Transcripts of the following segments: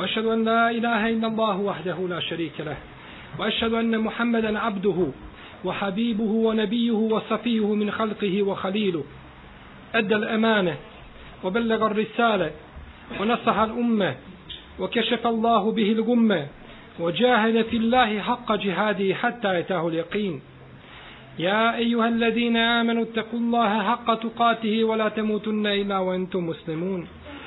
وأشهد أن لا إله إلا الله وحده لا شريك له وأشهد أن محمدا عبده وحبيبه ونبيه وصفيه من خلقه وخليله. أدى الأمانة وبلغ الرسالة ونصح الأمة وكشف الله به الغمة وجاهد في الله حق جهاده حتى يتاه اليقين. يا أيها الذين آمنوا اتقوا الله حق تقاته ولا تموتن إلا وأنتم مسلمون.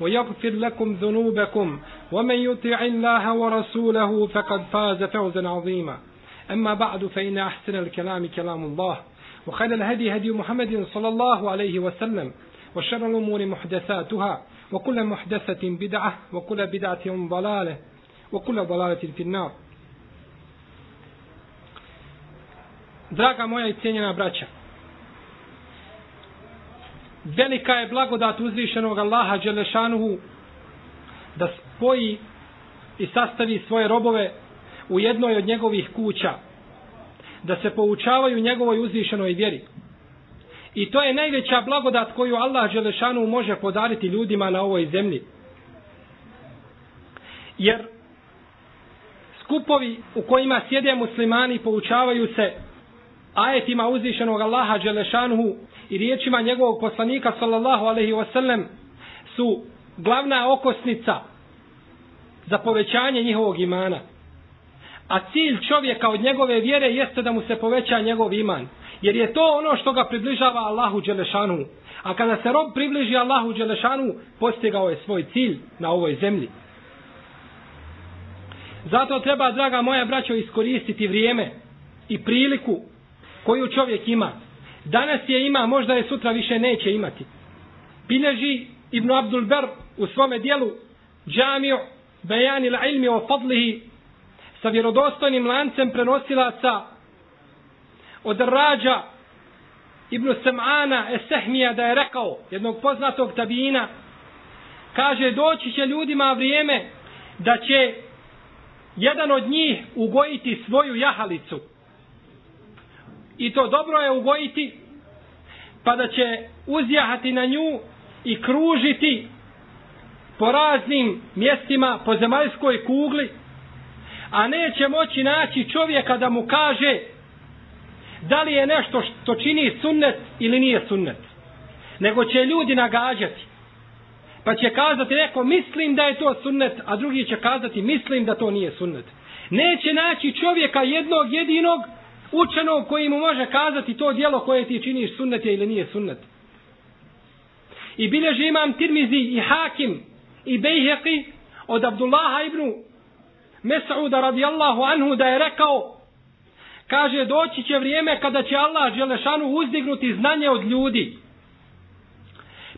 ويغفر لكم ذنوبكم. ومن يطع الله ورسوله فقد فاز فوزا عظيما. أما بعد فإن أحسن الكلام كلام الله وخير الهدي هدي محمد صلى الله عليه وسلم وشر الأمور محدثاتها وكل محدثة بدعة وكل بدعة ضلالة وكل ضلالة في النار. Draga moja i cijenjena braća, velika je blagodat uzvišenog Allaha Đelešanuhu da spoji i sastavi svoje robove u jednoj od njegovih kuća, da se poučavaju njegovoj uzvišenoj vjeri. I to je najveća blagodat koju Allah Đelešanu može podariti ljudima na ovoj zemlji. Jer skupovi u kojima sjede muslimani poučavaju se ajetima uzvišenog Allaha Đelešanuhu i riječima njegovog poslanika sallallahu alaihi wasallam su glavna okosnica za povećanje njihovog imana. A cilj čovjeka od njegove vjere jeste da mu se poveća njegov iman. Jer je to ono što ga približava Allahu Đelešanu. A kada se rob približi Allahu Đelešanu, postigao je svoj cilj na ovoj zemlji. Zato treba, draga moja braćo, iskoristiti vrijeme i priliku koju čovjek ima. Danas je ima, možda je sutra više neće imati. Bileži Ibn Abdul Ber u svome dijelu džamiju bejani la ilmi o fadlihi sa vjerodostojnim lancem prenosilaca od Rađa Ibn Sam'ana Esehmija da je rekao jednog poznatog tabijina kaže doći će ljudima vrijeme da će jedan od njih ugojiti svoju jahalicu i to dobro je ugojiti pa da će uzjahati na nju i kružiti po raznim mjestima po zemaljskoj kugli a neće moći naći čovjeka da mu kaže da li je nešto što čini sunnet ili nije sunnet. Nego će ljudi nagađati. Pa će kazati neko mislim da je to sunnet a drugi će kazati mislim da to nije sunnet. Neće naći čovjeka jednog jedinog učenog koji mu može kazati to dijelo koje ti činiš sunnet je ili nije sunnet. I bilježi imam Tirmizi i Hakim i Bejheqi od Abdullaha ibn Mes'uda radijallahu anhu da je rekao kaže doći će vrijeme kada će Allah Želešanu uzdignuti znanje od ljudi.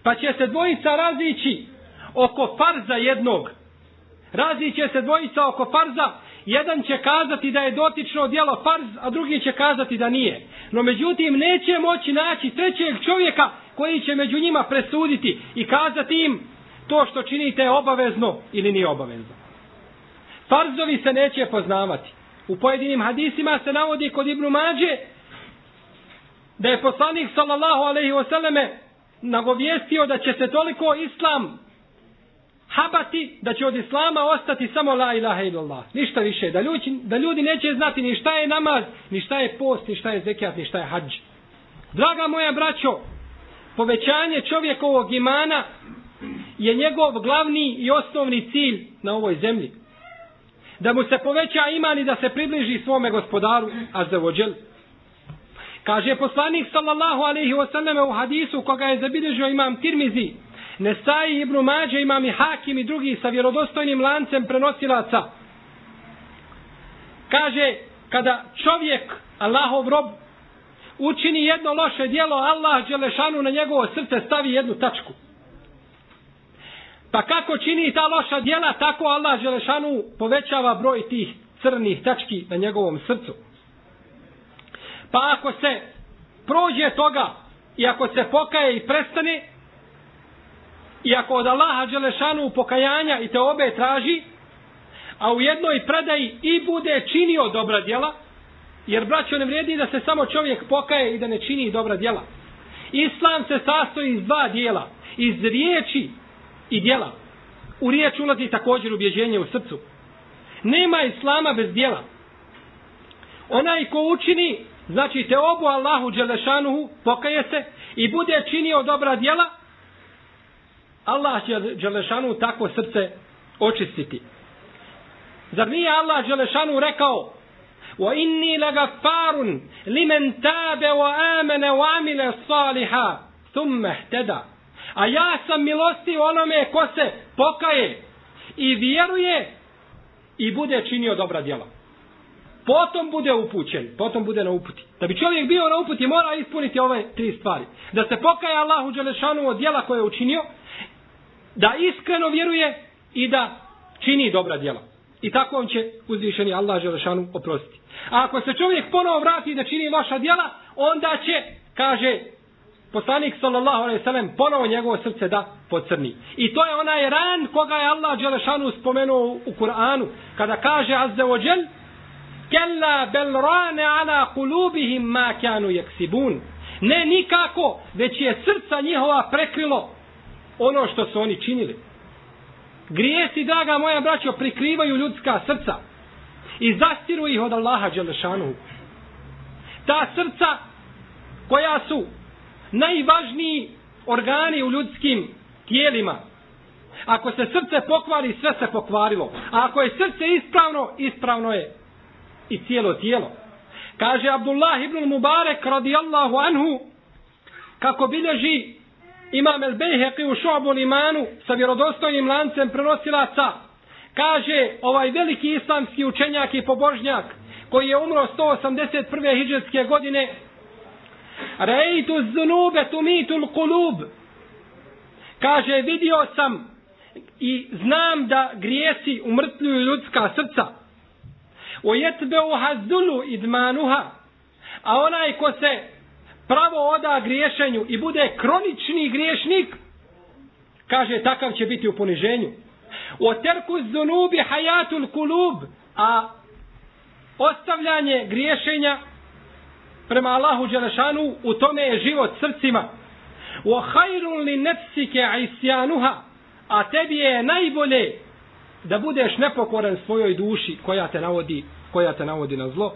Pa će se dvojica razići oko farza jednog. Raziće se dvojica oko farza jedan će kazati da je dotično djelo farz, a drugi će kazati da nije. No međutim, neće moći naći trećeg čovjeka koji će među njima presuditi i kazati im to što činite je obavezno ili nije obavezno. Farzovi se neće poznavati. U pojedinim hadisima se navodi kod Ibnu Mađe da je poslanik sallallahu alaihi wasallame nagovijestio da će se toliko islam habati da će od islama ostati samo la ilaha illallah. Ništa više. Da ljudi, da ljudi neće znati ni šta je namaz, ni šta je post, ni šta je zekijat, ni šta je hađ. Draga moja braćo, povećanje čovjekovog imana je njegov glavni i osnovni cilj na ovoj zemlji. Da mu se poveća iman i da se približi svome gospodaru, a za vođel. Kaže poslanik sallallahu alaihi wasallam u hadisu koga je zabilježio imam Tirmizi, Nesai ibn Mađe imam i Hakim i drugi sa vjerodostojnim lancem prenosilaca. Kaže, kada čovjek, Allahov rob, učini jedno loše dijelo, Allah Đelešanu na njegovo srce stavi jednu tačku. Pa kako čini ta loša dijela, tako Allah Đelešanu povećava broj tih crnih tački na njegovom srcu. Pa ako se prođe toga i ako se pokaje i prestane, i ako od Allaha Đelešanu pokajanja i te obe traži, a u jednoj predaji i bude činio dobra djela, jer braćo ne vrijedi da se samo čovjek pokaje i da ne čini dobra djela. Islam se sastoji iz dva dijela, iz riječi i djela. U riječ ulazi također ubjeđenje u srcu. Nema islama bez djela. Onaj ko učini, znači te obu Allahu Đelešanuhu, pokaje se i bude činio dobra djela, Allah će Đelešanu tako srce očistiti. Zar nije Allah Đelešanu rekao wa inni lagafarun limen tabe wa amene wa amile saliha thumme hteda a ja sam milosti onome ko se pokaje i vjeruje i bude činio dobra djela. Potom bude upućen potom bude na uputi. Da bi čovjek bio na uputi mora ispuniti ove tri stvari. Da se pokaje Allahu Đelešanu od djela koje je učinio da iskreno vjeruje i da čini dobra djela i tako on će uzvišeni Allah Želešanu oprostiti A ako se čovjek ponovo vrati da čini vaša djela, onda će, kaže poslanik sallallahu alejhi ve sellem ponovo njegovo srce da pocrni. I to je onaj ran koga je Allah dželešanu spomenuo u Kur'anu kada kaže azza wa jall bel rane ala qulubihim ma kanu yaksibun. Ne nikako, već je srca njihova prekrilo ono što su oni činili. Grijesi, draga moja braćo, prikrivaju ljudska srca i zastiru ih od Allaha Đelešanu. Ta srca koja su najvažniji organi u ljudskim tijelima. Ako se srce pokvari, sve se pokvarilo. A ako je srce ispravno, ispravno je i cijelo tijelo. Kaže Abdullah ibn Mubarek radijallahu anhu kako bilježi imam el Bejheqi u šobu limanu sa vjerodostojnim lancem prenosilaca. Kaže ovaj veliki islamski učenjak i pobožnjak koji je umro 181. hijđarske godine Rejtu zunube tumitul kulub kaže vidio sam i znam da grijesi umrtljuju ljudska srca. O jetbeu hazulu idmanuha. A onaj ko se pravo oda griješenju i bude kronični griješnik kaže takav će biti u poniženju O terku zunubi hajatul kulub. A ostavljanje griješenja prema Allahu Đelešanu u tome je život srcima. O hajrun li nefsike isjanuha. A tebi je najbolje da budeš nepokoran svojoj duši koja te navodi, koja te navodi na zlo.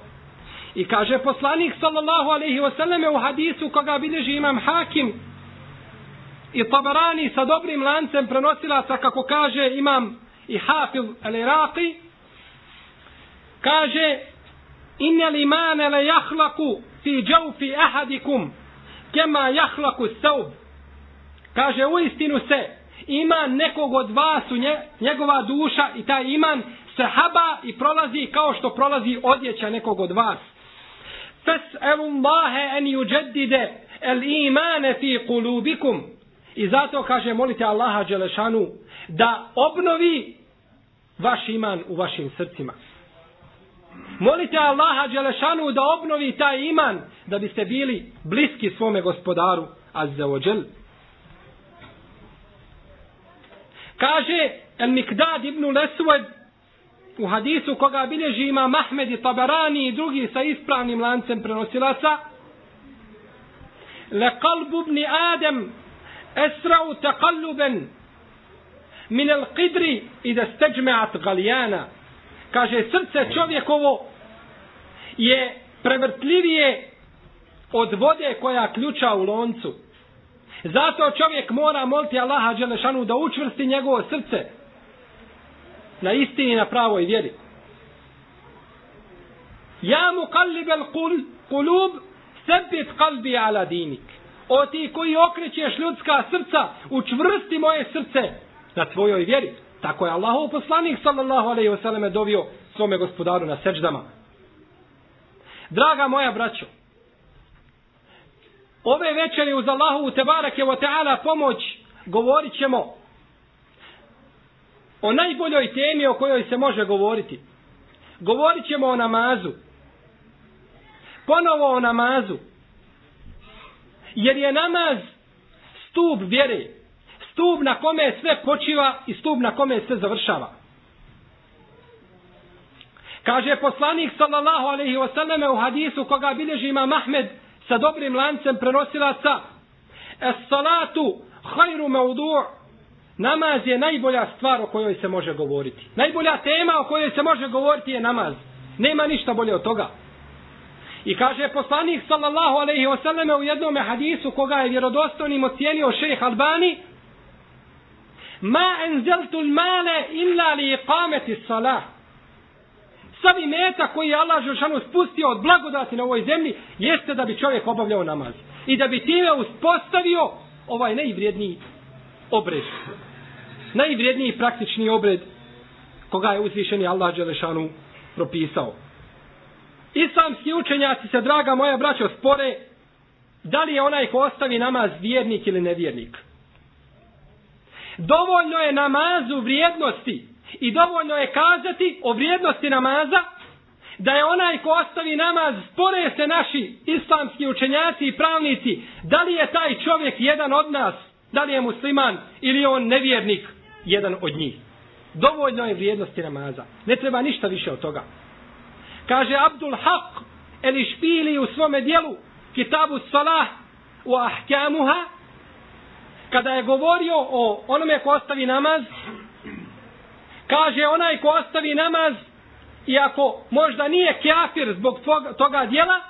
I kaže poslanik sallallahu alaihi wasallam u hadisu koga bilježi imam hakim. I Tabarani sa dobrim lancem prenosilaca kako kaže imam i hafil al-Iraqi kaže inna limane le jahlaku fi džaufi ahadikum kema jahlaku saub kaže u istinu se iman nekog od vas u nje, njegova duša i taj iman se haba i prolazi kao što prolazi odjeća nekog od vas fas'alu Allahe en yujaddide el imane fi kulubikum I zato kaže molite Allaha Đelešanu da obnovi vaš iman u vašim srcima. Molite Allaha Đelešanu da obnovi taj iman da biste bili bliski svome gospodaru Azza wa Đel. Kaže El Mikdad ibn Lesved u hadisu koga bilježi ima Mahmed i Tabarani i drugi sa ispravnim lancem prenosilaca Le kalbu ibn Adem esra'u taqalluban min al-qidri idha stajma'at galijana. Kaže srce čovjekovo je prevrtljivije od vode koja ključa u loncu. Zato čovjek mora moliti Allaha Đelešanu da učvrsti njegovo srce na istini na pravoj vjeri ja mu kallibel kulub sebit kalbi ala dinik o ti koji okrećeš ljudska srca, učvrsti moje srce na tvojoj vjeri. Tako je Allahov poslanik sallallahu alejhi ve selleme dovio svome gospodaru na sećdama. Draga moja braćo, ove večeri uz Allahovu tebareke wa ta'ala pomoć govorit ćemo o najboljoj temi o kojoj se može govoriti. Govorit ćemo o namazu. ponovo o namazu. Jer je namaz stup vjere. Stup na kome sve počiva i stup na kome sve završava. Kaže poslanik sallallahu alaihi wasallam u hadisu koga bilježi ima Mahmed sa dobrim lancem prenosilaca Es salatu hajru maudu' Namaz je najbolja stvar o kojoj se može govoriti. Najbolja tema o kojoj se može govoriti je namaz. Nema ništa bolje od toga. I kaže poslanik sallallahu alaihi wasallam u jednom hadisu koga je vjerodostojnim ocijenio šejh Albani Ma enzeltu male illa li iqameti salah. Savi meta koji je Allah Žešanu spustio od blagodati na ovoj zemlji jeste da bi čovjek obavljao namaz. I da bi time uspostavio ovaj najvrijedniji obred. Najvrijedniji praktični obred koga je uzvišeni Allah Đelešanu propisao. Islamski učenjaci se, draga moja braćo, spore da li je onaj ko ostavi namaz vjernik ili nevjernik. Dovoljno je namazu vrijednosti i dovoljno je kazati o vrijednosti namaza da je onaj ko ostavi namaz, spore se naši islamski učenjaci i pravnici, da li je taj čovjek jedan od nas, da li je musliman ili je on nevjernik, jedan od njih. Dovoljno je vrijednosti namaza. Ne treba ništa više od toga. Kaže Abdul Haq eli špili u svome dijelu Kitabu Salah u Ahkamuha kada je govorio o onome ko ostavi namaz kaže onaj ko ostavi namaz iako možda nije kafir zbog toga, toga dijela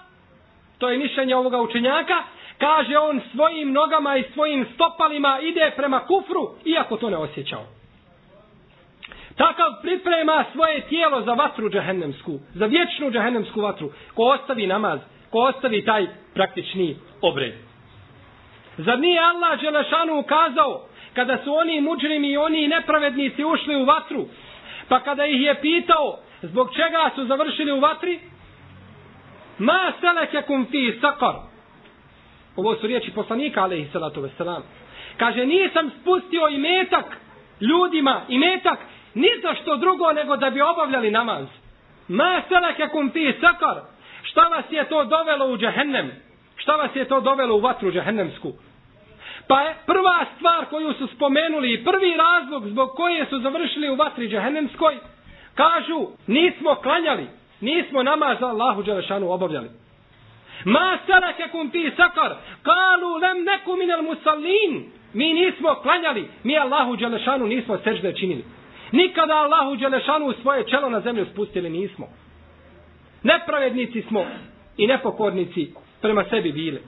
to je mišljenje ovoga učenjaka kaže on svojim nogama i svojim stopalima ide prema kufru iako to ne osjećao Takav priprema svoje tijelo za vatru džahennemsku, za vječnu džahennemsku vatru, ko ostavi namaz, ko ostavi taj praktični obred. Zar nije Allah Đelešanu ukazao, kada su oni muđrimi i oni nepravednici ušli u vatru, pa kada ih je pitao zbog čega su završili u vatri, ma selekekum fi sakar. Ovo su riječi poslanika, alaihi salatu veselam. Kaže, nisam spustio i metak ljudima, i metak ni za što drugo nego da bi obavljali namaz. Ma selake kum ti sakar. Šta vas je to dovelo u džehennem? Šta vas je to dovelo u vatru džehennemsku? Pa je prva stvar koju su spomenuli i prvi razlog zbog koje su završili u vatri džehennemskoj, kažu, nismo klanjali, nismo namaz za Allahu Đelešanu obavljali. Ma selake kum ti sakar. Kalu lem neku minel musallin. Mi nismo klanjali, mi Allahu Đelešanu nismo sežde činili. Nikada Allahu Đelešanu svoje čelo na zemlju spustili nismo. Nepravednici smo i nepokornici prema sebi bili.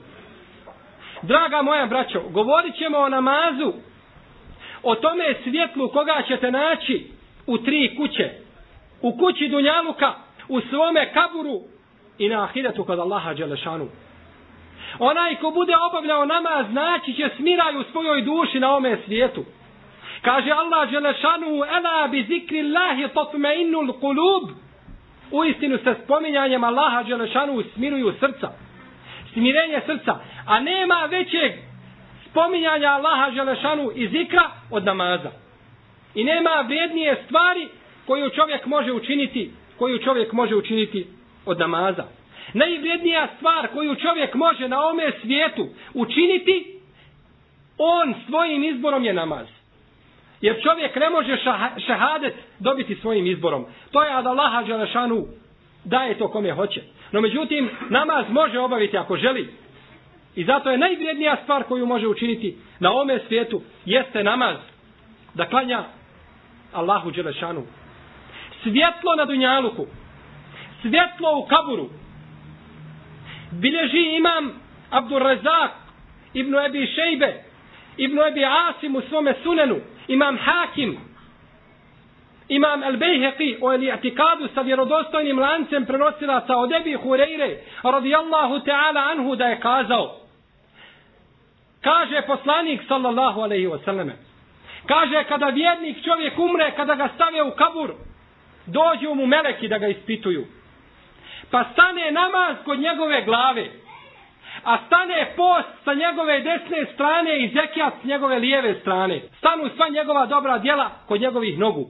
Draga moja braćo, govorit ćemo o namazu, o tome svjetlu koga ćete naći u tri kuće. U kući Dunjaluka, u svome kaburu i na ahiretu kod Allaha Đelešanu. Onaj ko bude obavljao namaz, naći će smiraj u svojoj duši na ome svijetu. Kaže Allah Đelešanu, ela bi zikri Allahi tatme innul kulub. U istinu se spominjanjem Allaha Đelešanu smiruju srca. Smirenje srca. A nema većeg spominjanja Allaha Đelešanu i zikra od namaza. I nema vrijednije stvari koju čovjek može učiniti koju čovjek može učiniti od namaza. Najvrijednija stvar koju čovjek može na ome svijetu učiniti, on svojim izborom je namaz. Jer čovjek ne može šahadet dobiti svojim izborom. To je ad Allaha Đelešanu daje to kome hoće. No međutim, namaz može obaviti ako želi. I zato je najvrijednija stvar koju može učiniti na ome svijetu jeste namaz. Da klanja Allahu Đelešanu. Svjetlo na Dunjaluku. Svjetlo u kaburu. Bilježi imam Abdur Razak Ibnu Ebi Šejbe Ibnu Ebi Asim u svome sunenu imam Hakim, imam El Bejheqi o eli atikadu sa vjerodostojnim lancem prenosilaca od Ebi Hureyre radijallahu ta'ala anhu da je kazao kaže poslanik sallallahu alaihi wasallam kaže kada vjernik čovjek umre kada ga stave u kabur dođu mu meleki da ga ispituju pa stane namaz kod njegove glave a stane post sa njegove desne strane i zekijat s njegove lijeve strane. Stanu sva njegova dobra djela kod njegovih nogu.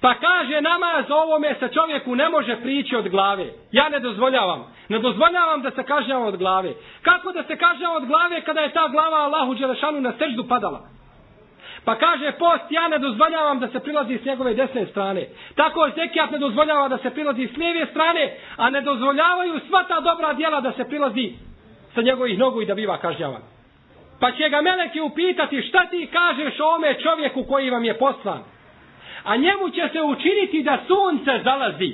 Pa kaže namaz ovome se čovjeku ne može prići od glave. Ja ne dozvoljavam. Ne dozvoljavam da se kažnjava od glave. Kako da se kažnjava od glave kada je ta glava Allahu Đelešanu na srždu padala? Pa kaže post, ja ne dozvoljavam da se prilazi s njegove desne strane. Tako zekijat ne dozvoljava da se prilazi s lijeve strane, a ne dozvoljavaju sva ta dobra djela da se prilazi sa njegovih nogu i da biva kažnjavan. Pa će ga meleki upitati šta ti kažeš o ome čovjeku koji vam je poslan. A njemu će se učiniti da sunce zalazi.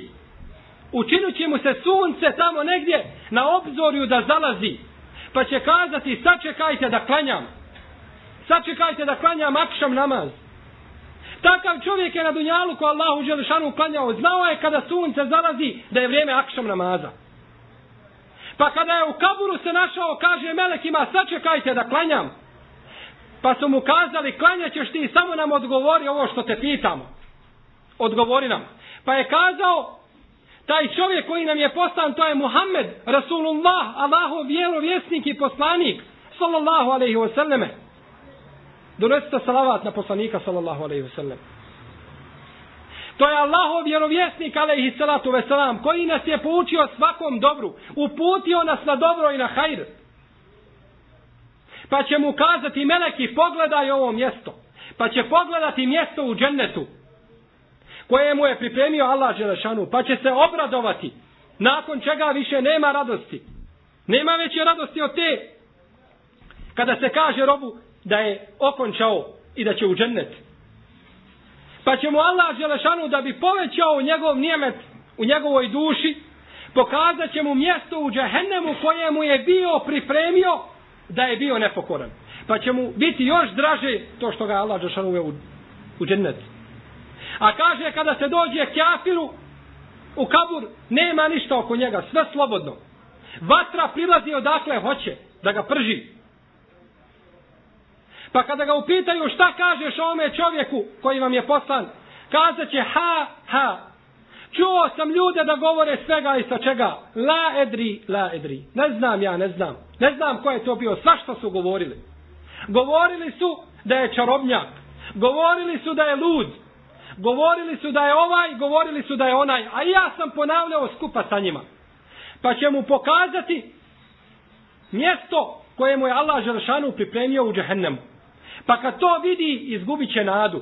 Učinut će mu se sunce tamo negdje na obzorju da zalazi. Pa će kazati sačekajte da klanjam. Sačekajte da klanjam makšam namaz. Takav čovjek je na dunjalu ko Allahu Želešanu klanjao. Znao je kada sunce zalazi da je vrijeme akšam namaza. Pa kada je u kaburu se našao, kaže melekima, sačekajte da klanjam. Pa su mu kazali, klanjaćeš ti, samo nam odgovori ovo što te pitamo. Odgovori nam. Pa je kazao, taj čovjek koji nam je postan, to je Muhammed, Rasulullah, Allahov vjerovjesnik i poslanik, sallallahu alaihi wasallame. sallame. Donesite salavat na poslanika, sallallahu alaihi wasallam. To je Allahov vjerovjesnik, alaihi salatu veselam, koji nas je poučio svakom dobru, uputio nas na dobro i na hajr. Pa će mu kazati, meleki, pogledaj ovo mjesto. Pa će pogledati mjesto u džennetu, koje mu je pripremio Allah Želešanu, pa će se obradovati, nakon čega više nema radosti. Nema veće radosti od te, kada se kaže robu da je okončao i da će u džennet. Pa će mu Allah Želešanu da bi povećao njegov nijemet u njegovoj duši, pokazat će mu mjesto u džehennemu koje mu je bio pripremio da je bio nepokoran. Pa će mu biti još draže to što ga Allah Želešanu je u, u džennet. A kaže kada se dođe kjafiru u kabur, nema ništa oko njega, sve slobodno. Vatra prilazi odakle hoće da ga prži. Pa kada ga upitaju šta kažeš o ome čovjeku koji vam je poslan, kazat će ha, ha. Čuo sam ljude da govore svega i sa čega. La edri, la edri. Ne znam ja, ne znam. Ne znam ko je to bio. Sva što su govorili. Govorili su da je čarobnjak. Govorili su da je lud. Govorili su da je ovaj, govorili su da je onaj. A ja sam ponavljao skupa sa njima. Pa će mu pokazati mjesto koje mu je Allah Želšanu pripremio u džehennemu. Pa kad to vidi, izgubit će nadu.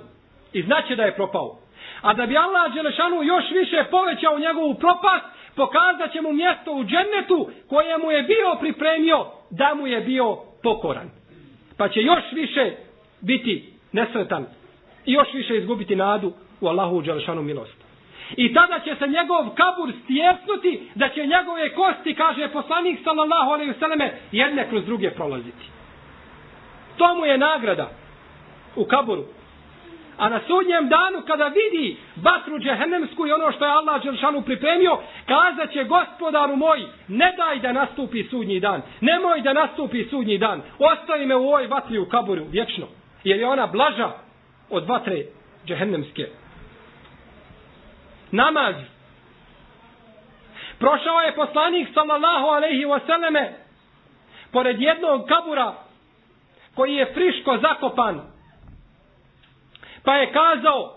I znaće da je propao. A da bi Allah Đelešanu još više povećao njegovu propast, pokazat će mu mjesto u džennetu koje mu je bio pripremio da mu je bio pokoran. Pa će još više biti nesretan i još više izgubiti nadu u Allahu Đelešanu milost. I tada će se njegov kabur stjesnuti da će njegove kosti, kaže poslanik sallallahu alaihi vseleme, jedne kroz druge prolaziti. To mu je nagrada u kaburu. A na sudnjem danu kada vidi vatru džehennemsku i ono što je Allah Đelšanu pripremio, kazat će gospodaru moj, ne daj da nastupi sudnji dan. Nemoj da nastupi sudnji dan. Ostavi me u ovoj vatri u kaburu vječno. Jer je ona blaža od vatre džehennemske. Namaz. Prošao je poslanik sallallahu alaihi wasallame pored jednog kabura koji je friško zakopan. Pa je kazao,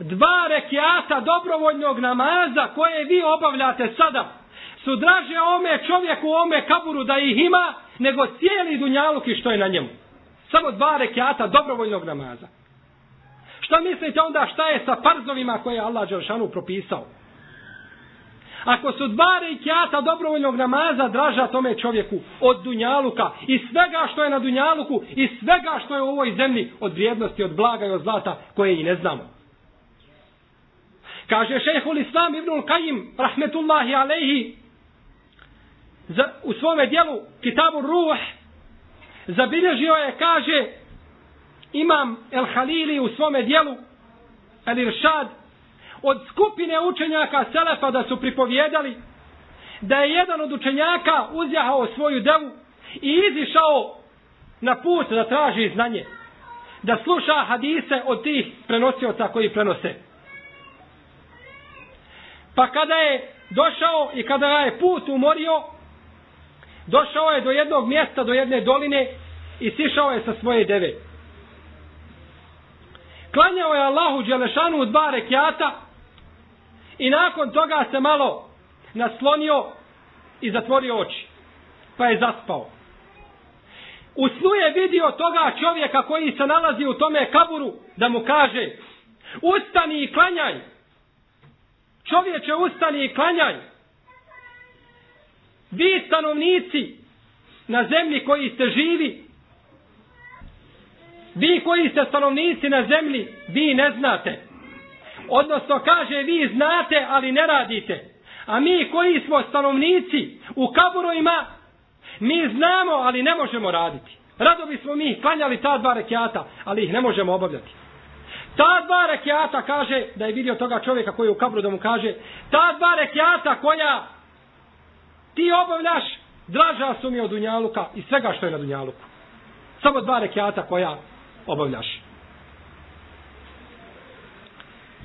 dva rekiata dobrovoljnog namaza koje vi obavljate sada, su draže ome čovjeku, ome kaburu da ih ima, nego cijeli dunjaluk i što je na njemu. Samo dva rekiata dobrovoljnog namaza. Šta mislite onda šta je sa parzovima koje je Allah Đelšanu propisao? Ako su dva rekiata dobrovoljnog namaza draža tome čovjeku od dunjaluka i svega što je na dunjaluku i svega što je u ovoj zemlji od vrijednosti, od blaga i od zlata koje i ne znamo. Kaže šehhul Islam ibnul Kajim, rahmetullahi alejhi, za, u svome dijelu Kitabu Ruh, zabilježio je, kaže, imam El Halili u svome dijelu, El Iršad, od skupine učenjaka Selefa da su pripovjedali da je jedan od učenjaka uzjahao svoju devu i izišao na put da traži znanje. Da sluša hadise od tih prenosioca koji prenose. Pa kada je došao i kada je put umorio, došao je do jednog mjesta, do jedne doline i sišao je sa svoje deve. Klanjao je Allahu Đelešanu u dva rekiata i nakon toga se malo naslonio i zatvorio oči. Pa je zaspao. U snu je vidio toga čovjeka koji se nalazi u tome kaburu da mu kaže ustani i klanjaj. Čovječe ustani i klanjaj. Vi stanovnici na zemlji koji ste živi, vi koji ste stanovnici na zemlji, vi ne znate. Odnosno kaže vi znate, ali ne radite. A mi koji smo stanovnici u kaburojima, mi znamo, ali ne možemo raditi. Rado bismo mi klanjali ta dva rekiata, ali ih ne možemo obavljati. Ta dva rekiata kaže, da je vidio toga čovjeka koji je u kabru da mu kaže, ta dva rekiata koja ti obavljaš, draža su mi od Dunjaluka i svega što je na Dunjaluku. Samo dva rekiata koja obavljaš.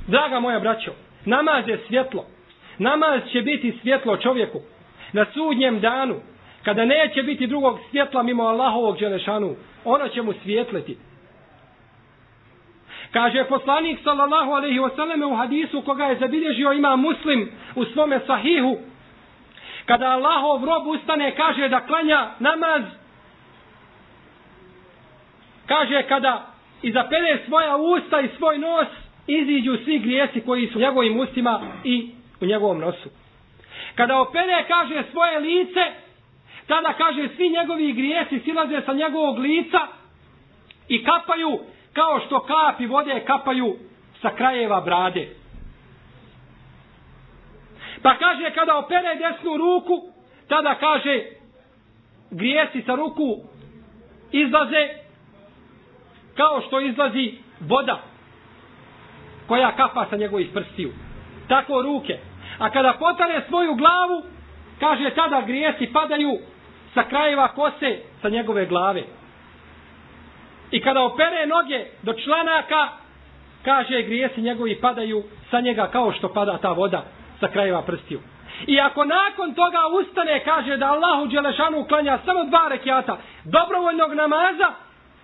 Draga moja braćo, namaz je svjetlo. Namaz će biti svjetlo čovjeku. Na sudnjem danu, kada neće biti drugog svjetla mimo Allahovog dželešanu, ono će mu svjetleti. Kaže poslanik sallallahu alaihi wasallam u hadisu koga je zabilježio ima muslim u svome sahihu. Kada Allahov rob ustane kaže da klanja namaz, kaže kada izapere svoja usta i svoj nos, iziđu svi grijesi koji su u njegovim ustima i u njegovom nosu. Kada opere, kaže, svoje lice, tada, kaže, svi njegovi grijesi silaze sa njegovog lica i kapaju kao što kapi vode kapaju sa krajeva brade. Pa kaže, kada opere desnu ruku, tada kaže, grijesi sa ruku izlaze kao što izlazi voda koja kapa sa njegovih prstiju. Tako ruke. A kada potare svoju glavu, kaže tada grijesi padaju sa krajeva kose sa njegove glave. I kada opere noge do članaka, kaže grijesi njegovi padaju sa njega kao što pada ta voda sa krajeva prstiju. I ako nakon toga ustane, kaže da Allahu Đelešanu uklanja samo dva rekiata dobrovoljnog namaza,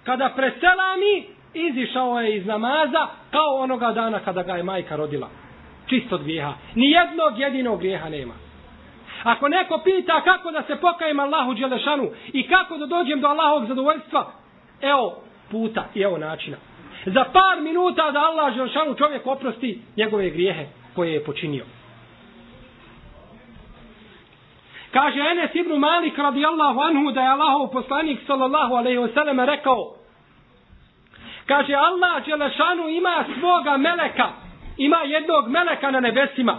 kada preselami, izišao je iz namaza kao onoga dana kada ga je majka rodila. Čisto od grijeha. Nijednog jedinog grijeha nema. Ako neko pita kako da se pokajem Allahu Đelešanu i kako da dođem do Allahovog zadovoljstva, evo puta i evo načina. Za par minuta da Allah Đelešanu čovjek oprosti njegove grijehe koje je počinio. Kaže Enes ibn Malik radijallahu anhu da je Allahov poslanik sallallahu alaihi wasallam rekao Kaže Allah Đelešanu ima svoga meleka, ima jednog meleka na nebesima,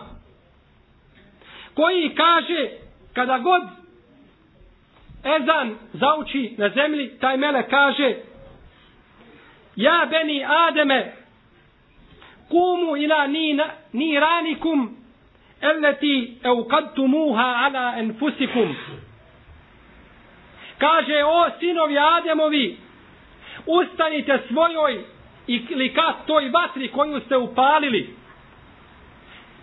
koji kaže kada god ezan zauči na zemlji, taj melek kaže Ja beni Ademe kumu ila nina, niranikum eukadtumuha ala enfusikum. Kaže, o sinovi Ademovi, ustanite svojoj ili ka toj vatri koju ste upalili.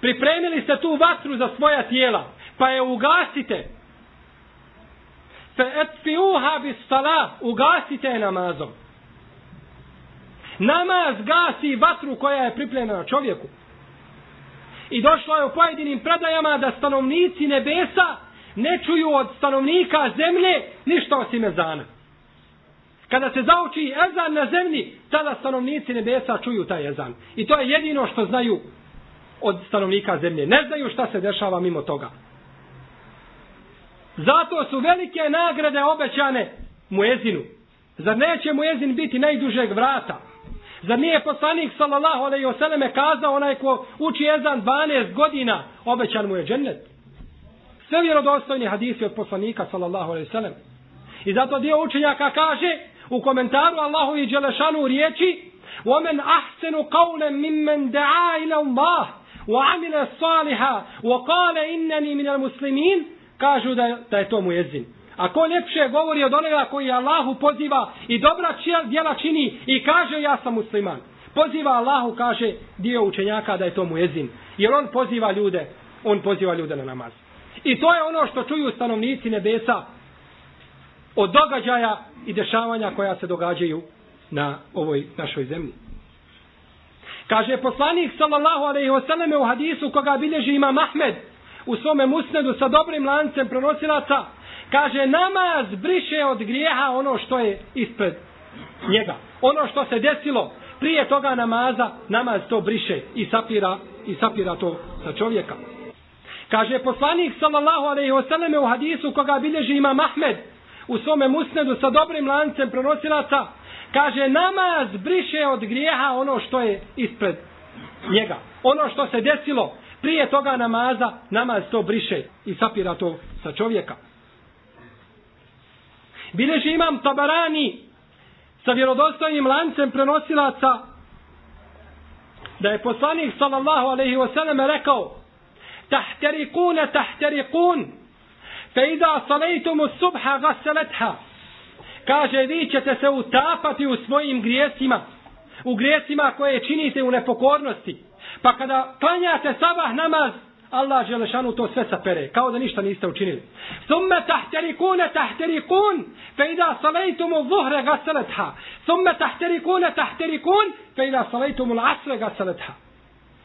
Pripremili ste tu vatru za svoja tijela, pa je ugasite. Fe etfiuha bis salah, ugasite je namazom. Namaz gasi vatru koja je pripremljena čovjeku. I došlo je u pojedinim predajama da stanovnici nebesa ne čuju od stanovnika zemlje ništa osim ezana. Kada se zauči ezan na zemlji, tada stanovnici nebesa čuju taj ezan. I to je jedino što znaju od stanovnika zemlje. Ne znaju šta se dešava mimo toga. Zato su velike nagrade obećane muezinu. Zar neće muezin biti najdužeg vrata? Zar nije poslanik sallallahu alaihi wasallam kazao onaj ko uči ezan 12 godina, obećan mu je džennet? Sve vjerodostojni hadisi od poslanika sallallahu alaihi sellem. I zato dio učenjaka kaže, u komentaru Allahu i Đelešanu riječi وَمَنْ أَحْسَنُ قَوْلًا مِمَّنْ دَعَا إِلَى اللَّهِ وَعَمِلَ صَالِحًا وَقَالَ إِنَّنِي مِنَ الْمُسْلِمِينَ kažu da, da je to mu jezin. A ko ljepše govori od onoga koji Allahu poziva i dobra djela čini i kaže ja sam musliman. Poziva Allahu, kaže dio učenjaka da je to mu jezin. Jer on poziva ljude, on poziva ljude na namaz. I to je ono što čuju stanovnici nebesa od događaja i dešavanja koja se događaju na ovoj našoj zemlji. Kaže poslanik sallallahu alejhi ve selleme u hadisu koga bilježi Imam Ahmed u svome musnedu sa dobrim lancem prenosilaca, kaže namaz briše od grijeha ono što je ispred njega. Ono što se desilo prije toga namaza, namaz to briše i sapira, i sapira to sa čovjeka. Kaže poslanik sallallahu alejhi ve selleme u hadisu koga bilježi Imam Ahmed u svome musnedu sa dobrim lancem prenosilaca, kaže namaz briše od grijeha ono što je ispred njega. Ono što se desilo prije toga namaza, namaz to briše i sapira to sa čovjeka. Bileži imam tabarani sa vjerodostojnim lancem prenosilaca da je poslanik sallallahu alaihi wasallam rekao tahterikune tahterikun fe ida salejtumu subha gaseletha. kaže vi ćete se utapati u svojim grijesima u grijesima koje činite u nepokornosti pa kada klanjate sabah namaz Allah Želešanu to sve sapere, kao da ništa niste učinili. Thumme tahterikune tahterikun, fe ida salejtumu zuhre gaseletha. Thumme tahterikune tahterikun, fe ida salejtumu l'asre gaseletha.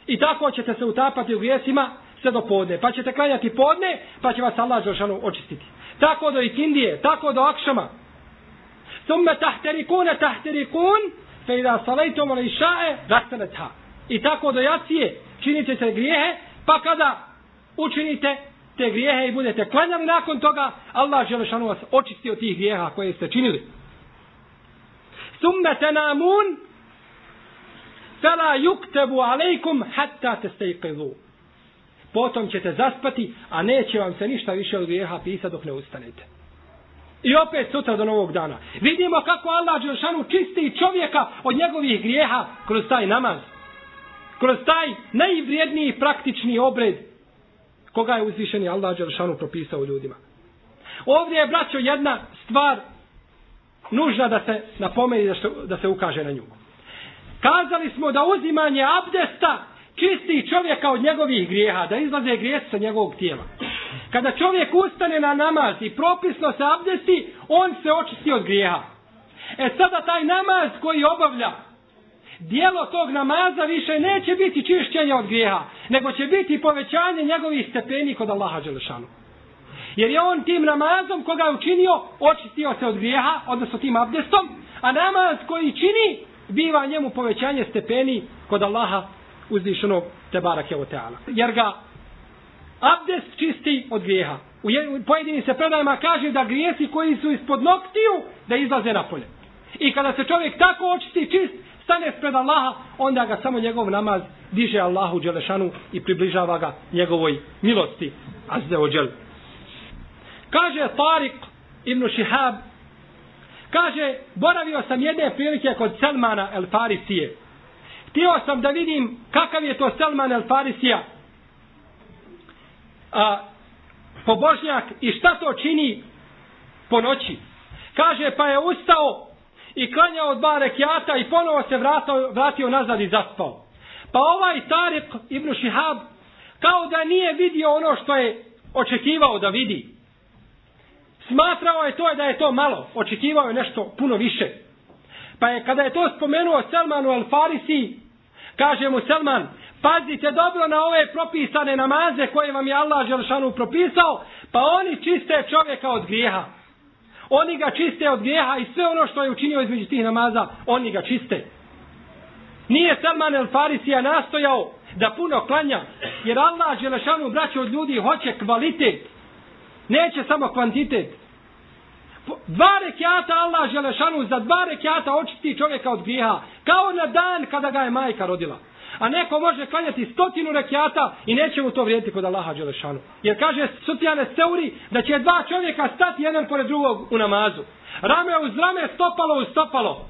I tako ćete se utapati u grijesima sve do podne. Pa ćete klanjati podne, pa će vas Allah Želešanu očistiti. Tako do ikindije, tako do akšama. Thumme tahterikune tahterikun, fe ida salajtumu l'išae gasaletha. I tako do jacije činite se grijehe, Pa kada učinite te grijehe i budete klanjali nakon toga, Allah Želešanu vas očisti od tih grijeha koje ste činili. Thumme tenamun, fela yuktebu alejkum hatta te stejqizu. Potom ćete zaspati, a neće vam se ništa više od grijeha pisati dok ne ustanete. I opet sutra do novog dana. Vidimo kako Allah Đelšanu čisti čovjeka od njegovih grijeha kroz taj namaz kroz taj najvrijedniji praktični obred koga je uzvišeni Allah Đelšanu propisao ljudima. Ovdje je, braćo, jedna stvar nužna da se napomeni da, što, da se ukaže na nju. Kazali smo da uzimanje abdesta čisti čovjeka od njegovih grijeha, da izlaze grijeh sa njegovog tijela. Kada čovjek ustane na namaz i propisno se abdesti, on se očisti od grijeha. E sada taj namaz koji obavlja, dijelo tog namaza više neće biti čišćenje od grijeha, nego će biti povećanje njegovih stepeni kod Allaha Đelešanu. Jer je on tim namazom koga je učinio, očistio se od grijeha, odnosno tim abdestom, a namaz koji čini, biva njemu povećanje stepeni kod Allaha uzvišenog Tebara Kevoteala. Jer ga abdest čisti od grijeha. U pojedini se predajama kaže da grijesi koji su ispod noktiju, da izlaze napolje. I kada se čovjek tako očisti čist, stane spred Allaha, onda ga samo njegov namaz diže Allahu Đelešanu i približava ga njegovoj milosti. Azze ođel. Kaže Tariq ibn Šihab, kaže, boravio sam jedne prilike kod Selmana el Farisije. Htio sam da vidim kakav je to Selman el Farisija, a, pobožnjak i šta to čini po noći. Kaže, pa je ustao i klanjao dva rekiata i ponovo se vratio, vratio nazad i zaspao. Pa ovaj Tarik ibn Šihab kao da nije vidio ono što je očekivao da vidi. Smatrao je to da je to malo. Očekivao je nešto puno više. Pa je kada je to spomenuo Selmanu al Farisi, kaže mu Selman, pazite dobro na ove propisane namaze koje vam je Allah Želšanu propisao, pa oni čiste čovjeka od grijeha. Oni ga čiste od grijeha i sve ono što je učinio između tih namaza, oni ga čiste. Nije Salman el Farisija nastojao da puno klanja, jer Allah Želešanu braće od ljudi hoće kvalitet. Neće samo kvantitet. Dva rekiata Allah Želešanu za dva rekiata očisti čovjeka od grijeha. Kao na dan kada ga je majka rodila. A neko može klanjati stotinu rekiata i neće mu to vrijediti kod Allaha Đelešanu. Jer kaže Sutjane Seuri da će dva čovjeka stati jedan pored drugog u namazu. Rame uz rame, stopalo uz stopalo.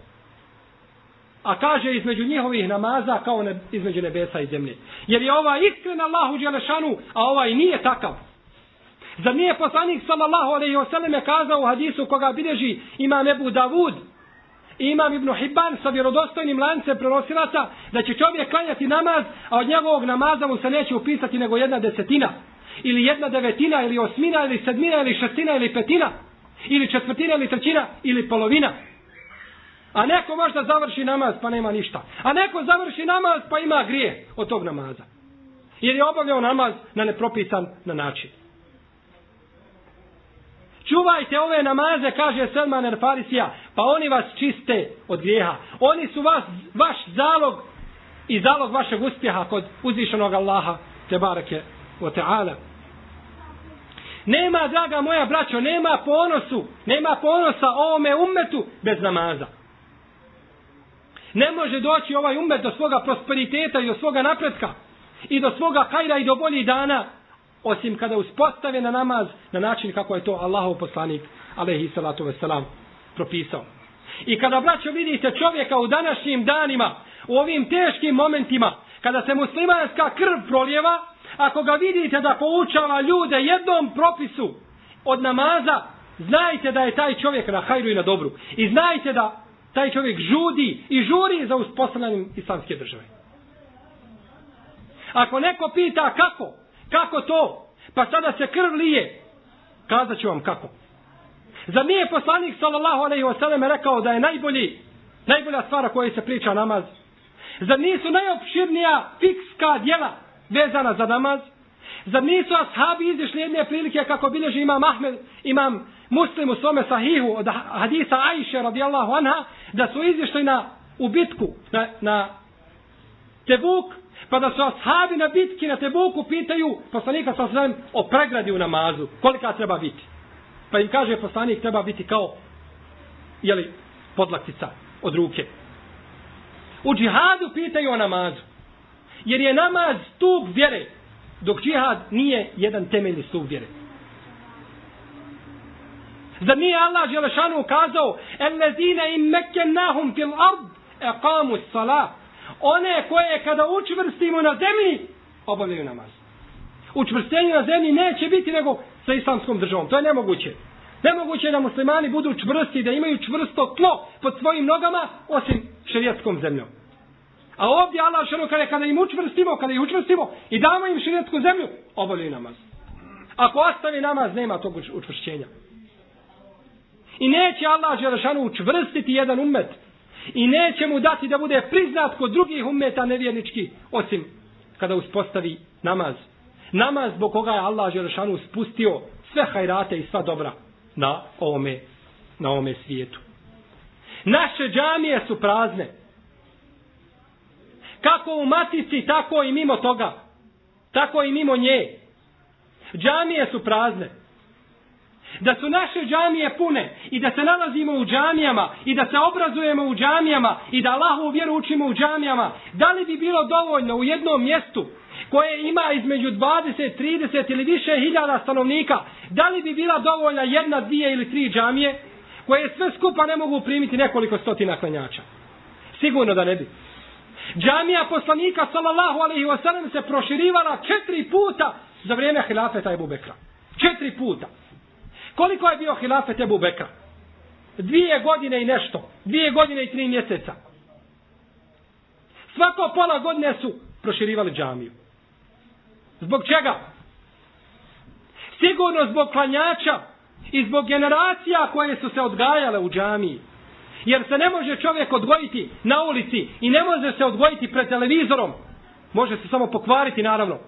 A kaže između njihovih namaza kao ne, između nebesa i zemlje. Jer je ova iskren Allahu Đelešanu, a ovaj nije takav. Zar nije poslanik sallallahu alaihi ve selleme kazao u hadisu koga bilježi imam Ebu Davud, I imam Ibn Hibban sa vjerodostojnim lancem prenosilaca da će čovjek klanjati namaz, a od njegovog namaza mu se neće upisati nego jedna desetina. Ili jedna devetina, ili osmina, ili sedmina, ili šestina, ili petina. Ili četvrtina, ili trećina, ili polovina. A neko možda završi namaz pa nema ništa. A neko završi namaz pa ima grije od tog namaza. Jer je obavljao namaz na nepropisan na način. Čuvajte ove namaze, kaže Selman el Farisija, pa oni vas čiste od grijeha. Oni su vas, vaš zalog i zalog vašeg uspjeha kod uzvišenog Allaha, te barake o teala. Nema, draga moja braćo, nema ponosu, nema ponosa ovome umetu bez namaza. Ne može doći ovaj umet do svoga prosperiteta i do svoga napretka i do svoga kajra i do boljih dana osim kada uspostave na namaz na način kako je to Allahov poslanik alaihi salatu wasalam propisao. I kada braćo vidite čovjeka u današnjim danima, u ovim teškim momentima, kada se muslimanska krv proljeva, ako ga vidite da poučava ljude jednom propisu od namaza, znajte da je taj čovjek na hajru i na dobru. I znajte da taj čovjek žudi i žuri za uspostavljanjem islamske države. Ako neko pita kako, kako to, pa sada se krv lije, kazat ću vam kako. Za nije poslanik sallallahu alaihi wasallam rekao da je najbolji, najbolja stvar koja se priča namaz? Zar nisu najopširnija fikska djela vezana za namaz? Zar nisu ashabi izišli jedne prilike kako bilježi imam Ahmed, imam muslim u svome sahihu od hadisa Aisha radijallahu anha, da su izišli na, u bitku, na, na Tebuk, pa da su ashabi na bitki na Tebuku pitaju poslanika sa svem o pregradi u namazu, kolika treba biti. Pa im kaže poslanik treba biti kao jeli, podlaktica od ruke. U džihadu pitaju o namazu. Jer je namaz stup vjere, dok džihad nije jedan temeljni stup vjere. Zar nije Allah Želešanu ukazao Ellezine im mekennahum fil ard eqamu salat one koje kada učvrstimo na zemlji obavljaju namaz. Učvrstenje na zemlji neće biti nego sa islamskom državom. To je nemoguće. Nemoguće je da muslimani budu čvrsti, da imaju čvrsto tlo pod svojim nogama, osim šerijatskom zemljom. A ovdje Allah šano kada, kada im učvrstimo, kada ih učvrstimo i damo im šerijatsku zemlju, obavljaju namaz. Ako ostavi namaz, nema tog učvršćenja. I neće Allah Želešanu učvrstiti jedan umet. I neće mu dati da bude priznat kod drugih umeta nevjernički, osim kada uspostavi namaz. Namaz zbog koga je Allah Želešanu spustio sve hajrate i sva dobra na ovome, na ovome svijetu. Naše džamije su prazne. Kako u matici, tako i mimo toga. Tako i mimo nje. Džamije su prazne. Da su naše džamije pune i da se nalazimo u džamijama i da se obrazujemo u džamijama i da Allahu vjeru učimo u džamijama, da li bi bilo dovoljno u jednom mjestu koje ima između 20, 30 ili više hiljada stanovnika, da li bi bila dovoljna jedna, dvije ili tri džamije koje sve skupa ne mogu primiti nekoliko stotina klanjača? Sigurno da ne bi. Džamija poslanika sallallahu alaihi wasallam se proširivala četiri puta za vrijeme hilafeta Ebu Bekra. Četiri puta. Koliko je bio hilafet Ebu Bekra? Dvije godine i nešto. Dvije godine i tri mjeseca. Svako pola godine su proširivali džamiju. Zbog čega? Sigurno zbog klanjača i zbog generacija koje su se odgajale u džamiji. Jer se ne može čovjek odgojiti na ulici i ne može se odgojiti pred televizorom. Može se samo pokvariti, naravno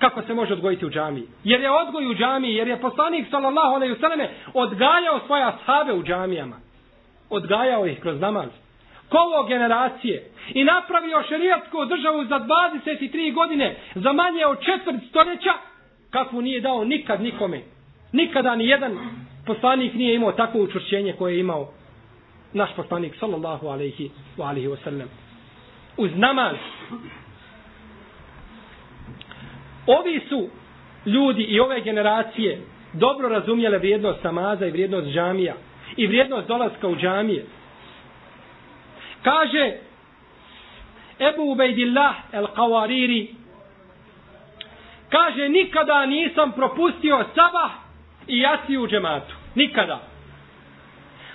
kako se može odgojiti u džamiji. Jer je odgoj u džamiji, jer je poslanik sallallahu alejhi ve selleme odgajao svoje ashabe u džamijama. Odgajao ih kroz namaz. Kovo generacije i napravio šerijatsku državu za 23 godine, za manje od četvrt stoljeća, kakvu nije dao nikad nikome. Nikada ni jedan poslanik nije imao takvo učvršćenje koje je imao naš poslanik sallallahu alejhi ve alihi ve sellem. Uz namaz Ovi su ljudi i ove generacije dobro razumjele vrijednost namaza i vrijednost džamija i vrijednost dolaska u džamije. Kaže Ebu Ubejdillah el Qawariri kaže nikada nisam propustio sabah i jaciju u džematu. Nikada.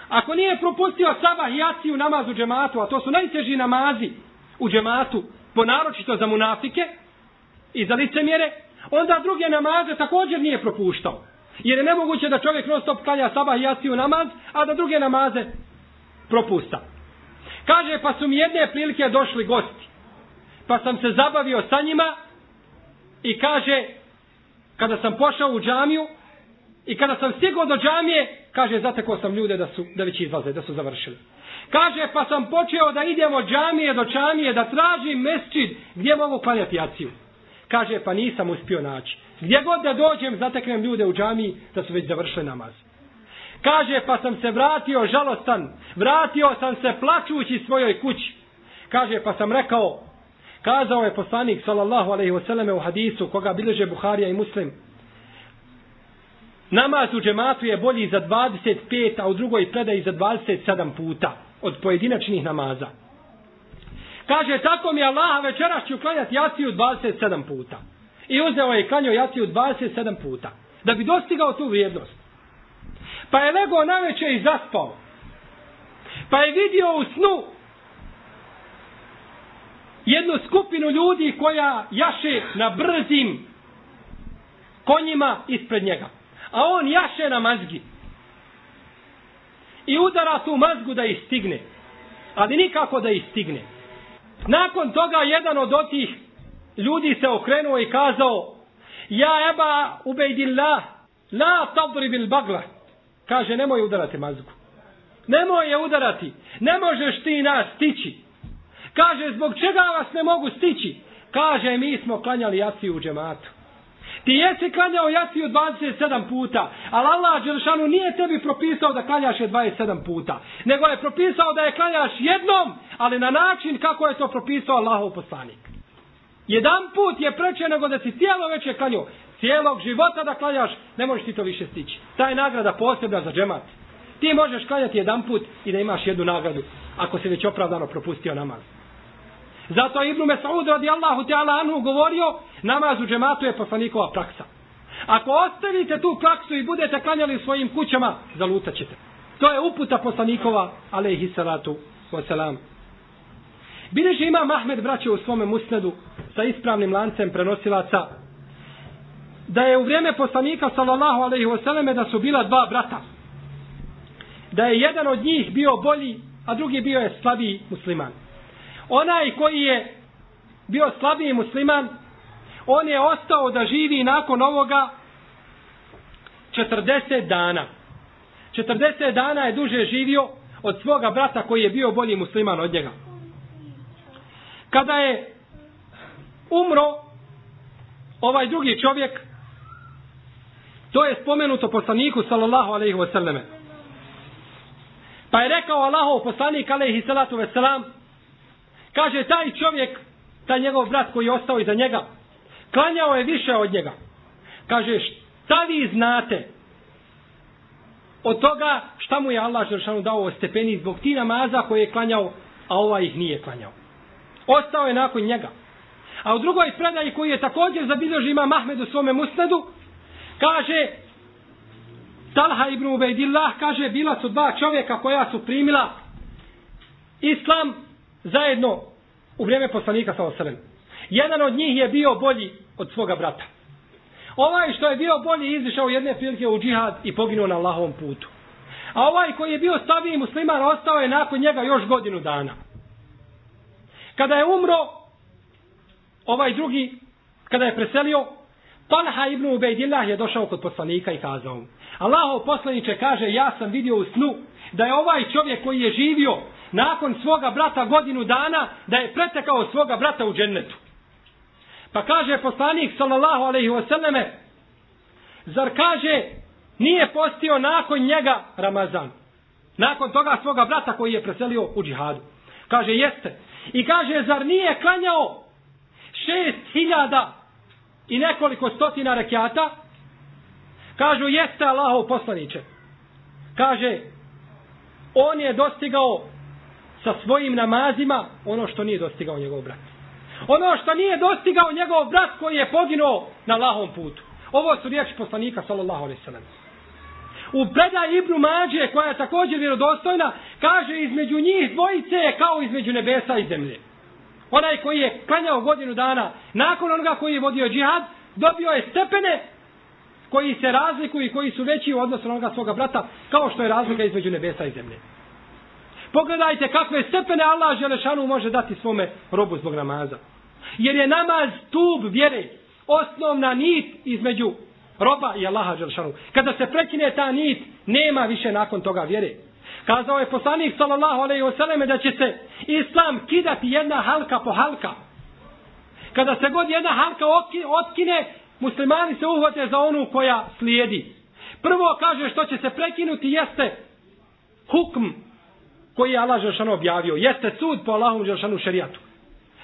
Ako nije propustio sabah i jaciju namaz u džematu, a to su najteži namazi u džematu, ponaročito za munafike, i za licemjere, onda druge namaze također nije propuštao. Jer je nemoguće da čovjek non stop klanja sabah i jaciju namaz, a da druge namaze propusta. Kaže, pa su mi jedne prilike došli gosti. Pa sam se zabavio sa njima i kaže, kada sam pošao u džamiju i kada sam stigao do džamije, kaže, zatekao sam ljude da su da već izlaze, da su završili. Kaže, pa sam počeo da idemo džamije do džamije, da tražim mesčid gdje mogu klanjati jaciju. Kaže, pa nisam uspio naći. Gdje god da dođem, zateknem ljude u džamiji da su već završili namaz. Kaže, pa sam se vratio žalostan, vratio sam se plaćući svojoj kući. Kaže, pa sam rekao, kazao je poslanik, sallallahu alaihi wasallam, u hadisu, koga bileže Buharija i Muslim, namaz u džematu je bolji za 25, a u drugoj predaji za 27 puta od pojedinačnih namaza. Kaže, tako mi Allah večeras ću klanjati jaciju 27 puta. I uzeo je i klanjao jaciju 27 puta. Da bi dostigao tu vrijednost. Pa je legao na večer i zaspao. Pa je vidio u snu jednu skupinu ljudi koja jaše na brzim konjima ispred njega. A on jaše na mazgi. I udara tu mazgu da istigne. Ali nikako da istigne. Nakon toga jedan od otih ljudi se okrenuo i kazao Ja eba ubejdillah la tadri bil bagla. Kaže nemoj udarati mazgu. Nemoj je udarati. Ne možeš ti nas stići. Kaže zbog čega vas ne mogu stići. Kaže mi smo klanjali jaciju u džematu. Ti jesi klanjao jaciju 27 puta, ali Allah Đelšanu nije tebi propisao da klanjaš je 27 puta, nego je propisao da je klanjaš jednom, ali na način kako je to propisao Allahov poslanik. Jedan put je preče nego da si cijelo veće klanjao, cijelog života da klanjaš, ne možeš ti to više stići. Ta je nagrada posebna za džemat. Ti možeš klanjati jedan put i da imaš jednu nagradu, ako si već opravdano propustio namaz. Zato je Ibn Mes'ud radijallahu ta'ala anhu govorio, namaz u džematu je poslanikova praksa. Ako ostavite tu praksu i budete klanjali u svojim kućama, zalutat ćete. To je uputa poslanikova, alaihi salatu wasalam. Bileži ima Mahmed braće u svome musnedu sa ispravnim lancem prenosilaca da je u vrijeme poslanika sallallahu alaihi wasaleme da su bila dva brata. Da je jedan od njih bio bolji, a drugi bio je slabiji musliman onaj koji je bio slabiji musliman, on je ostao da živi nakon ovoga 40 dana. 40 dana je duže živio od svoga brata koji je bio bolji musliman od njega. Kada je umro ovaj drugi čovjek, to je spomenuto poslaniku sallallahu alaihi wasallam. Pa je rekao Allahov poslanik alaihi salatu wasalam, Kaže, taj čovjek, taj njegov brat koji je ostao iza njega, klanjao je više od njega. Kaže, šta vi znate od toga šta mu je Allah Žršanu dao o stepeni zbog ti namaza koje je klanjao, a ova ih nije klanjao. Ostao je nakon njega. A u drugoj predaji koji je također zabilježi ima Mahmed u svome musnedu, kaže, Talha ibn Ubejdillah, kaže, bila su dva čovjeka koja su primila islam zajedno u vrijeme poslanika sa osrem. Jedan od njih je bio bolji od svoga brata. Ovaj što je bio bolji izišao jedne prilike u džihad i poginuo na Allahovom putu. A ovaj koji je bio staviji musliman ostao je nakon njega još godinu dana. Kada je umro ovaj drugi, kada je preselio, Talha ibn Ubejdillah je došao kod poslanika i kazao mu. Allahov poslaniče kaže, ja sam vidio u snu da je ovaj čovjek koji je živio nakon svoga brata godinu dana da je pretekao svoga brata u džennetu. Pa kaže poslanik sallallahu alaihi wasallame zar kaže nije postio nakon njega Ramazan. Nakon toga svoga brata koji je preselio u džihadu. Kaže jeste. I kaže zar nije klanjao šest hiljada i nekoliko stotina rekiata. Kažu jeste Allahov poslaniće. Kaže on je dostigao sa svojim namazima ono što nije dostigao njegov brat. Ono što nije dostigao njegov brat koji je poginuo na lahom putu. Ovo su riječi poslanika sallallahu alaihi sallam. U predaj Ibnu Mađe koja je također vjerodostojna kaže između njih dvojice je kao između nebesa i zemlje. Onaj koji je klanjao godinu dana nakon onoga koji je vodio džihad dobio je stepene koji se razlikuju i koji su veći u odnosu na onoga svoga brata kao što je razlika između nebesa i zemlje. Pogledajte kakve stepene Allah Želešanu može dati svome robu zbog namaza. Jer je namaz tub vjere, osnovna nit između roba i Allaha Želešanu. Kada se prekine ta nit, nema više nakon toga vjere. Kazao je poslanik sallallahu alejhi ve selleme da će se islam kidati jedna halka po halka. Kada se god jedna halka otkine, muslimani se uhvate za onu koja slijedi. Prvo kaže što će se prekinuti jeste hukm koji je Allah Želšanu objavio. Jeste sud po Allahom Želšanu šerijatu.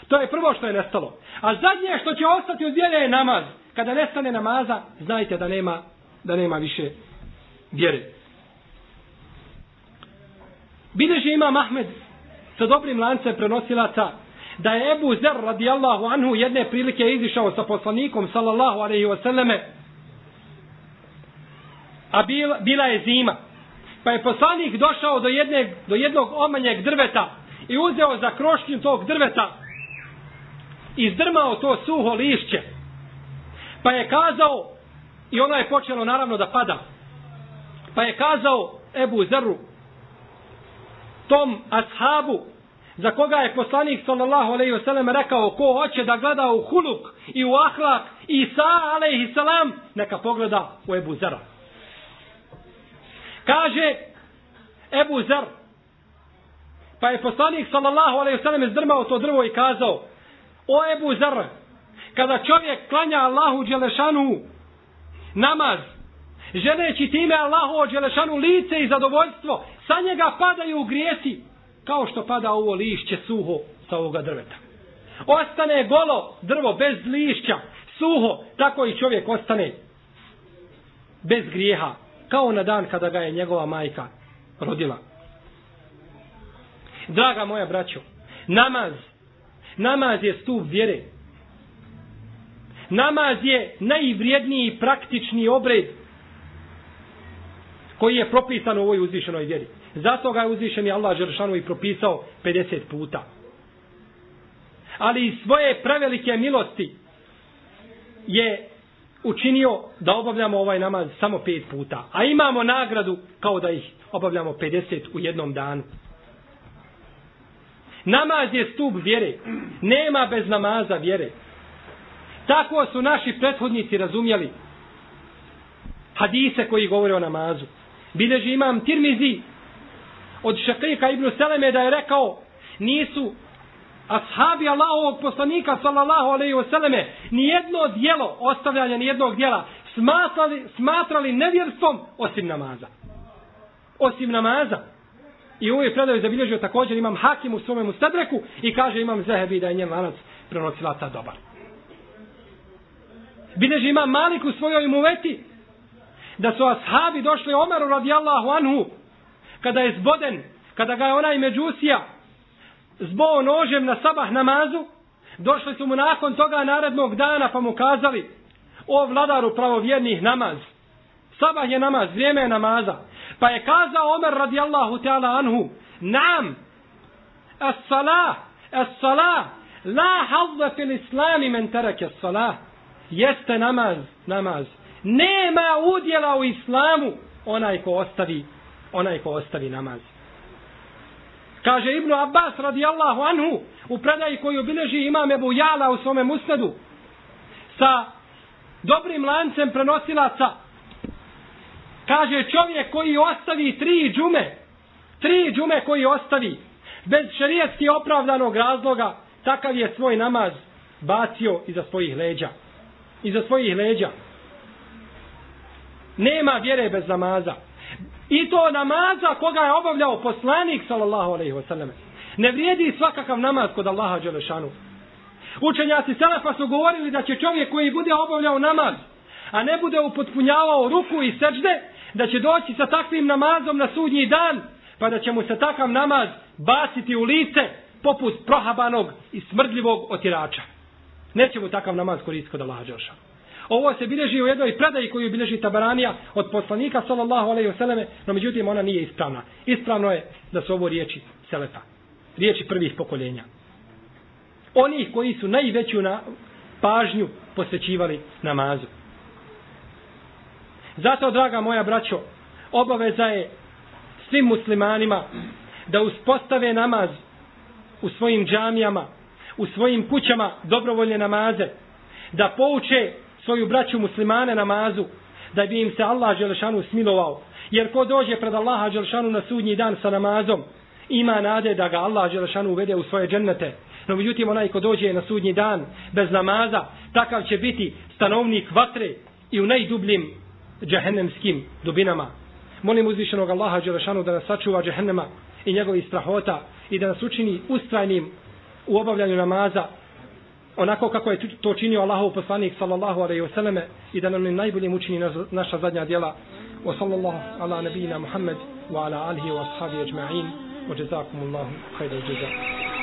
To je prvo što je nestalo. A zadnje što će ostati od vjere je namaz. Kada nestane namaza, znajte da nema, da nema više vjere. Bileži ima Mahmed sa dobrim lancem prenosilaca da je Ebu Zer radijallahu anhu jedne prilike izišao sa poslanikom sallallahu alaihi wasallame a bila, bila je zima pa je poslanik došao do, jedne, do jednog omanjeg drveta i uzeo za krošnju tog drveta i izdrmao to suho lišće pa je kazao i ono je počelo naravno da pada pa je kazao Ebu Zeru tom ashabu za koga je poslanik sallallahu alejhi ve sellem rekao ko hoće da gleda u huluk i u ahlak Isa alejhi salam neka pogleda u Ebu Zera. Kaže Ebu Zer pa je poslanik sallallahu alejhi ve sellem izdrmao to drvo i kazao o Ebu Zer kada čovjek klanja Allahu dželešanu namaz želeći time Allahu dželešanu lice i zadovoljstvo sa njega padaju grijesi kao što pada ovo lišće suho sa ovoga drveta. Ostane golo drvo bez lišća, suho, tako i čovjek ostane bez grijeha, kao na dan kada ga je njegova majka rodila. Draga moja braćo, namaz, namaz je stup vjere. Namaz je najvrijedniji praktični obred koji je propisan u ovoj uzvišenoj vjeri. Zato ga je uzvišeni Allah Žeršanu i propisao 50 puta. Ali iz svoje prevelike milosti je učinio da obavljamo ovaj namaz samo 5 puta. A imamo nagradu kao da ih obavljamo 50 u jednom danu. Namaz je stup vjere. Nema bez namaza vjere. Tako su naši prethodnici razumjeli hadise koji govore o namazu. Bileži imam tirmizi od Šakika ibn Seleme da je rekao nisu ashabi Allahovog poslanika sallallahu alaihi wasallame nijedno dijelo ostavljanje nijednog dijela smatrali, smatrali nevjerstvom osim namaza. Osim namaza. I ovo je predaju zabilježio također imam hakim u svome mustadreku i kaže imam Zehebi da je njen lanac prenosilaca dobar. Bileži imam malik u svojoj muveti da su ashabi došli Omeru radijallahu anhu kada je zboden, kada ga je onaj međusija zbog nožem na sabah namazu, došli su mu nakon toga narednog dana pa mu kazali o vladaru pravovjernih namaz. Sabah je namaz, vrijeme je namaza. Pa je kazao Omer radijallahu ta'ala anhu, nam, as salah, as salah, la hazza fil islami men as-salah Jeste namaz, namaz. Nema udjela u islamu onaj ko ostavi onaj ko ostavi namaz. Kaže Ibnu Abbas radijallahu anhu u predaji koju obileži imam Ebu Jala u svome musnedu sa dobrim lancem prenosilaca kaže čovjek koji ostavi tri džume tri džume koji ostavi bez šerijetski opravdanog razloga takav je svoj namaz bacio iza svojih leđa. Iza svojih leđa. Nema vjere bez namaza. I to namaza koga je obavljao poslanik sallallahu alejhi ve selleme. Ne vrijedi svakakav namaz kod Allaha dželešanu. Učenjaci selefa su govorili da će čovjek koji bude obavljao namaz, a ne bude upotpunjavao ruku i sećde, da će doći sa takvim namazom na sudnji dan, pa da će mu se takav namaz baciti u lice poput prohabanog i smrdljivog otirača. Neće mu takav namaz koristiti kod Allaha dželešanu. Ovo se bileži u jednoj predaji koju bileži Tabaranija od poslanika sallallahu alejhi ve selleme, no međutim ona nije ispravna. Ispravno je da su ovo riječi selefa. Riječi prvih pokoljenja. Oni koji su najveću na pažnju posvećivali namazu. Zato, draga moja braćo, obaveza je svim muslimanima da uspostave namaz u svojim džamijama, u svojim kućama dobrovoljne namaze, da pouče svoju braću muslimane namazu, da bi im se Allah Đelešanu smilovao. Jer ko dođe pred Allaha Đelešanu na sudnji dan sa namazom, ima nade da ga Allah Đelešanu uvede u svoje džennete. No međutim, onaj ko dođe na sudnji dan bez namaza, takav će biti stanovnik vatre i u najdubljim džahennemskim dubinama. Molim uzvišenog Allaha Đelešanu da nas sačuva džahennema i njegovi strahota i da nas učini ustrajnim u obavljanju namaza onako kako je to činio Allahov poslanik sallallahu alejhi ve selleme i da nam najbolje učini naša zadnja djela. Wa sallallahu ala nabina Muhammad wa ala alihi wa ashabi ajma'in. Wa jazakumullahu khairal jazaa.